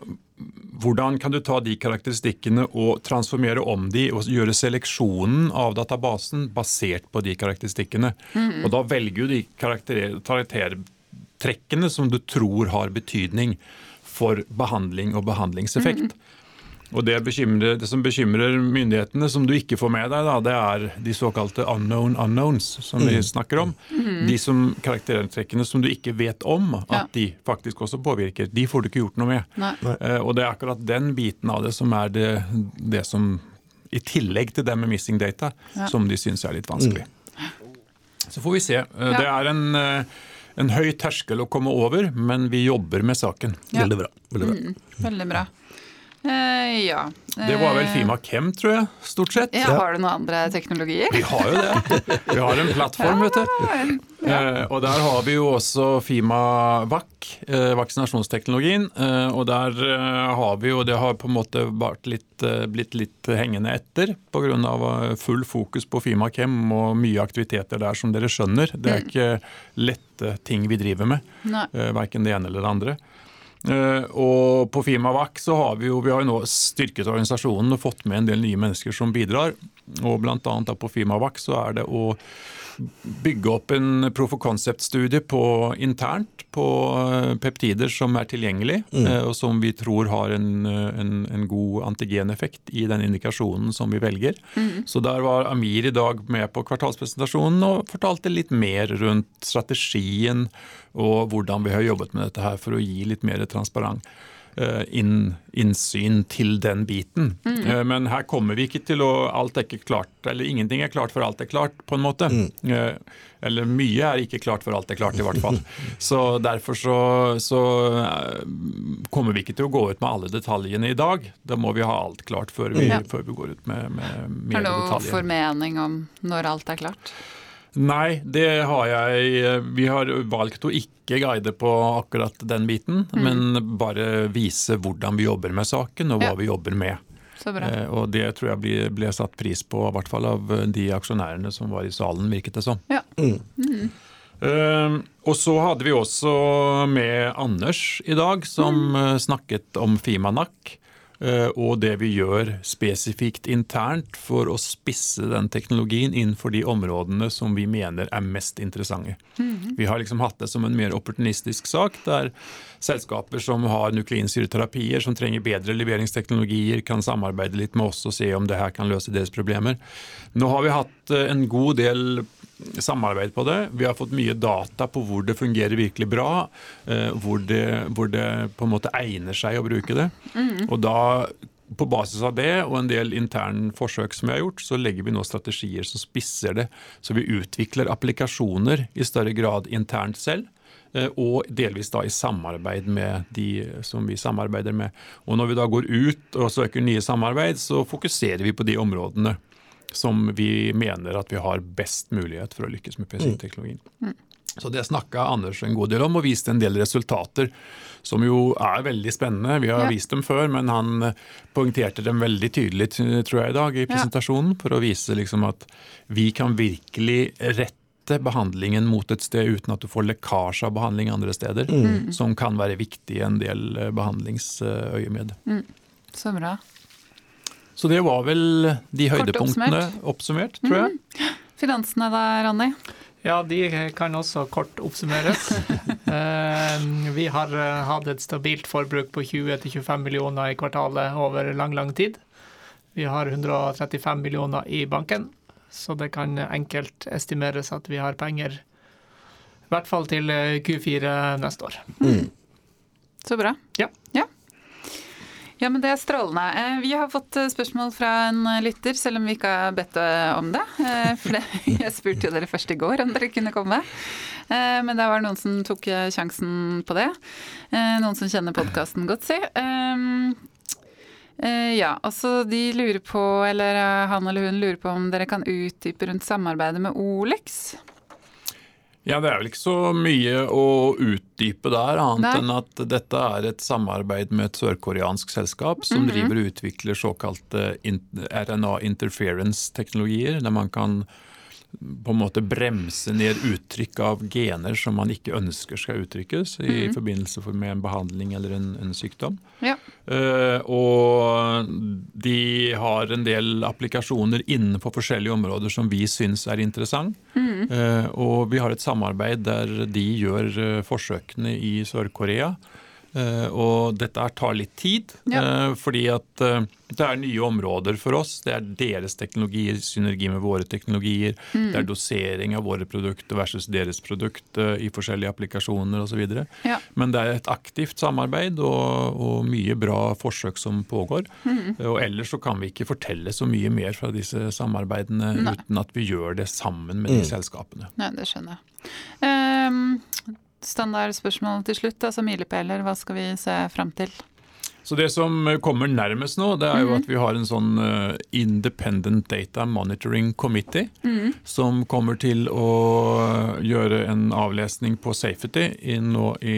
S4: hvordan kan du ta de karakteristikkene og transformere om de og gjøre seleksjonen av databasen basert på de karakteristikkene? Mm. Og Da velger du de karaktertrekkene som du tror har betydning for behandling og behandlingseffekt. Mm. Og det, det, som bekymrer myndighetene, som du ikke får med deg, da, det er de såkalte unknown unknowns, som mm. vi snakker om. Mm. De som karaktertrekkene som du ikke vet om at ja. de faktisk også påvirker. De får du ikke gjort noe med. Uh, og det er akkurat den biten av det som er det, det som I tillegg til det med missing data, ja. som de syns er litt vanskelig. Mm. Så får vi se. Uh, ja. Det er en uh, en høy terskel å komme over, men vi jobber med saken.
S2: Veldig bra. Veldig bra.
S1: Mm, veldig bra. Eh, ja.
S4: Det var vel Fima Chem, tror jeg, stort sett.
S1: Ja, har du noen andre teknologier?
S4: Vi har jo det. Vi har en plattform, vet du. Ja. Eh, og der har vi jo også Fima VAC, eh, vaksinasjonsteknologien. Eh, og der eh, har vi jo Det har på en måte litt, eh, blitt litt hengende etter pga. Eh, full fokus på Fima Chem og mye aktiviteter der, som dere skjønner. Det er mm. ikke lette ting vi driver med, eh, verken det ene eller det andre. Eh, og på Firmavac så har vi jo vi har jo nå styrket organisasjonen og fått med en del nye mennesker som bidrar. Og blant annet på Firmavac så er det å bygge opp en proof of concept-studie internt på eh, peptider som er tilgjengelig, mm. Eh, og som vi tror har en, en, en, god antigeneffekt i den indikasjonen som vi velger. Mm. Så der var Amir i dag med på kvartalspresentasjonen og fortalte litt mer rundt strategien og hvordan vi har jobbet med dette her for å gi litt mer transparent eh, inn, innsyn til den biten. Mm. Eh, men her kommer vi ikke til å Alt er ikke klart, eller ingenting er klart for alt er klart, på en måte. Mm. Eh, eller mye er ikke klart for alt er klart, i hvert fall. Så derfor så, så, kommer vi ikke til å gå ut med alle detaljene i dag. Da må vi ha alt klart før vi, ja. før vi går ut med, med mer detaljer.
S1: Har du noen formening om når alt er klart?
S4: Nei, det har jeg. Vi har valgt å ikke guide på akkurat den biten, mm. men bare vise hvordan vi jobber med saken og hva ja. vi jobber med. Eh, og det tror jeg ble, ble, satt pris på, i hvert fall av de aksjonærene som var i salen, virket det som. Ja. Mm. Mm. Uh, og så hadde vi også med Anders i dag, som uh, snakket om Fimanak. Eh, og det vi gjør spesifikt internt for å spisse den teknologien innenfor de områdene som vi mener er mest interessante. Mm. Vi har liksom hatt det som en mer opportunistisk sak, der selskaper som har nukleinsyreterapier, som trenger bedre leveringsteknologier, kan samarbeide litt med oss og se om det her kan løse deres problemer. Nå har vi hatt eh, en god del samarbeid på det. Vi har fått mye data på hvor det fungerer virkelig bra, eh, hvor det, hvor det på en måte egner seg å bruke det. Mm. Og da på basis av det og en del interne forsøk som vi har gjort, så legger vi nå strategier som spisser det. Så vi utvikler applikasjoner i større grad internt selv. Eh, og delvis da i samarbeid med de som vi samarbeider med. Og når vi da går ut og søker nye samarbeid, så fokuserer vi på de områdene som vi mener at vi har best mulighet for å lykkes med PCI-teknologien. Mm. Så Det snakka Anders en god del om, og viste en del resultater som jo er veldig spennende. Vi har ja. vist dem før, men han poengterte dem veldig tydelig tror jeg, i dag i presentasjonen, for å vise liksom at vi kan virkelig rette behandlingen mot et sted uten at du får lekkasje av behandling andre steder, mm. som kan være viktig i en del behandlingsøyemed. Mm.
S1: Så bra.
S4: Så det var vel de høydepunktene oppsummert, oppsummert tror jeg. Mm.
S1: Finansene da, Ronny?
S5: Ja, de kan også kort oppsummeres. Eh, vi har eh, hatt et stabilt forbruk på 20-25 millioner i kvartalet over lang, lang tid. Vi har 135 millioner i banken, så det kan enkelt estimeres at vi har penger i hvert fall til eh, Q4 neste år. Mm.
S1: Så bra.
S5: Ja.
S1: ja. Ja, men Det er strålende. Eh, vi har fått eh, spørsmål fra en eh, lytter, selv om vi ikke har bedt om det. For jeg spurte jo dere først i går om dere kunne komme. Men det var noen som tok sjansen på det. Noen som kjenner podkasten godt, si. Ja, altså de lurer på, eller han eller hun lurer på om dere kan utdype rundt samarbeidet med Olex?
S4: Ja, Det er vel ikke så mye å utdype der, annet Nei. enn at dette er et samarbeid med et sørkoreansk selskap som mm -hmm. driver og utvikler såkalte RNA interference-teknologier, der man kan på en måte bremse ned uttrykk av gener som man ikke ønsker skal uttrykkes i mm. forbindelse med en behandling eller en, en sykdom. Ja. Uh, og de har en del applikasjoner innenfor forskjellige områder som vi syns er interessant. Mm. Uh, og vi har et samarbeid der de gjør uh, forsøkene i Sør-Korea. Eh, og dette tar litt tid, ja. Eh, fordi at eh, det er nye områder for oss. Det er deres teknologier, synergi med våre teknologier. Mm. Det er dosering av våre produkter versus deres produkt i forskjellige applikasjoner osv. Ja. Men det er et aktivt samarbeid og, og mye bra forsøk som pågår. Mm. Og ellers så kan vi ikke fortelle så mye mer fra disse samarbeidene Nei. uten at vi gjør det sammen med mm. de selskapene.
S1: Nei, det skjønner jeg. Um, standardspørsmål til slutt, altså milepæler. Hva skal vi se fram til?
S4: Så Det som kommer nærmest nå, det er jo at vi har en sånn uh, Independent Data Monitoring Committee, mm. som kommer til å gjøre en avlesning på safety nå i,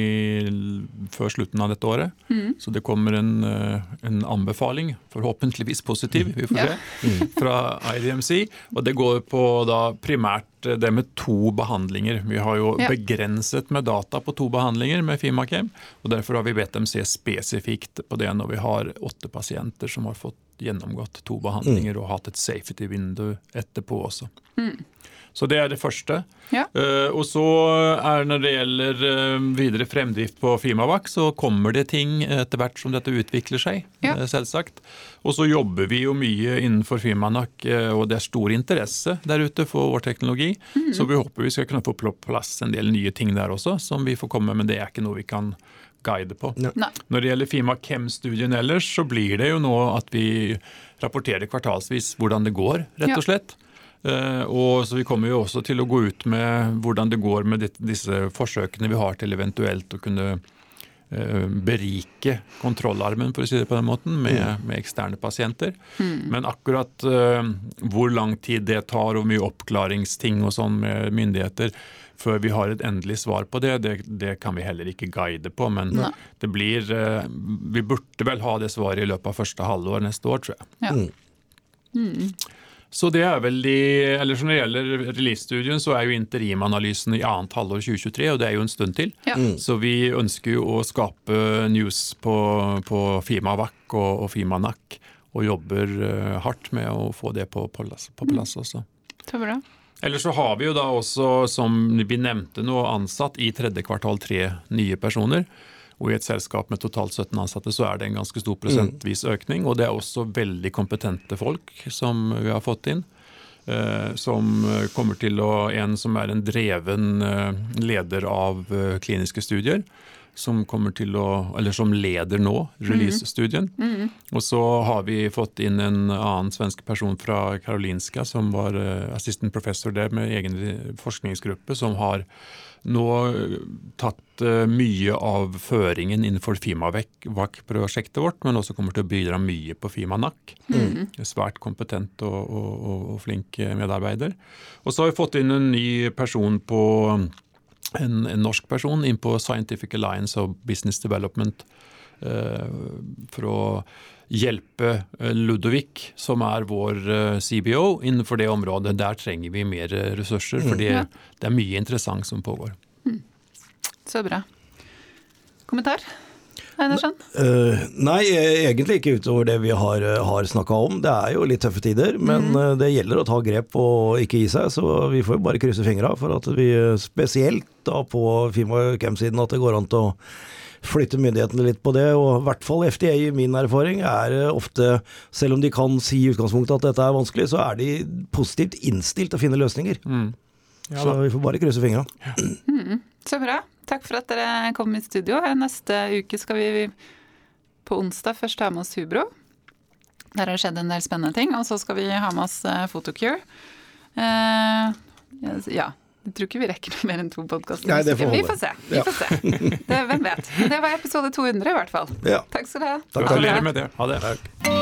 S4: før slutten av dette året. Mm. Så det kommer en, en, anbefaling, forhåpentligvis positiv, vi får se, fra IDMC. Og det går på da primært det med to behandlinger. Vi har jo ja. begrenset med data på to behandlinger med Fimakem. og Derfor har vi bedt dem se spesifikt på det når vi har åtte pasienter som har fått gjennomgått to behandlinger mm. og hatt et safety window etterpå også. Mm. Så det er det første. Ja. Uh, og så er når det gjelder uh, videre fremdrift på Fimavac, så kommer det ting etter hvert som dette utvikler seg, ja. uh, selvsagt. Og så jobber vi jo mye innenfor Fimanak, og det er stor interesse der ute for vår teknologi. Mm. Så vi håper vi skal kunne få på plass en del nye ting der også, som vi får komme med. Men det er ikke noe vi kan guide på. Ja. Når det gjelder Fima Chem-studien ellers, så blir det jo nå at vi rapporterer kvartalsvis hvordan det går, rett og slett. Uh, og så Vi kommer jo også til å gå ut med hvordan det går med disse forsøkene vi har til eventuelt å kunne Eh, berike kontrollarmen, for å si det på den måten, med, mm. med eksterne pasienter. Mm. Men akkurat uh, hvor lang tid det tar, og mye oppklaringsting og sånn med myndigheter før vi har et endelig svar på det, det, det kan vi heller ikke guide på. Men det blir uh, Vi burde vel ha det svaret i løpet av første halvår neste år, tror jeg. Ja. Mm. Mm. Så det er vel de, eller så Når det gjelder release-studien, så er jo interimanalysen i annet halvår 2023, og det er jo en stund til. Ja. Mm. Så vi ønsker jo å skape news på, på Fima VAC og, og Fima NAC, og jobber uh, hardt med å få det på, på, på plass også.
S1: Så bra.
S4: Eller så har vi jo da også, som vi nevnte nå, ansatt i tredje kvartal tre nye personer. Og i et selskap med totalt 17 ansatte så er det en ganske stor prosentvis økning. Og det er også veldig kompetente folk som vi har fått inn. Eh, som kommer til å En som er en dreven eh, leder av eh, kliniske studier. Som kommer til å, eller som leder nå release-studien. Mm. Mm. Og så har vi fått inn en annen svensk person fra Karolinska som var assistant professor der med egen forskningsgruppe, som har nå tatt eh, mye av føringen innenfor Fimavac-prosjektet vårt, men også kommer til å bidra mye på Fimanac. Mm. Svært kompetent og, og, og, flink medarbeider. Og så har vi fått inn en ny person på en, en norsk person inn på Scientific Alliance of Business Development eh, for å hjelpe Ludovic, som er vår eh, CBO, innenfor det området. Der trenger vi mer eh, ressurser, for det, det er mye interessant som pågår. Mm.
S1: Så bra. Kommentar? Einarsson?
S2: Uh, nei, egentlig ikke utover det vi har, har snakka om. Det er jo litt tøffe tider, men mm. det gjelder å ta grep og ikke gi seg. Så vi får jo bare krysse fingra for at vi spesielt da på Fima Cam-siden at det går an til å flytte myndighetene litt på det. Og i hvert fall FDA, i min erfaring, er eh, ofte, selv om de kan si i utgangspunktet at dette er vanskelig, så er de positivt innstilt til å finne løsninger. Mm. Ja, så vi får bare krysse fingra. Ja.
S1: Mm, så bra. Takk for at dere kom i studio. Neste uke skal vi på onsdag først ha med oss Hubro. Der har det skjedd en del spennende ting. Og så skal vi ha med oss eh, Photocure. Uh, ja, jeg tror ikke vi rekker noe mer enn to podkaster. Vi får se. Vi ja. får se. Det, hvem vet. Det var episode 200 i hvert fall. Ja. Takk skal du ha.
S4: Gratulerer med det. Ha det. Takk.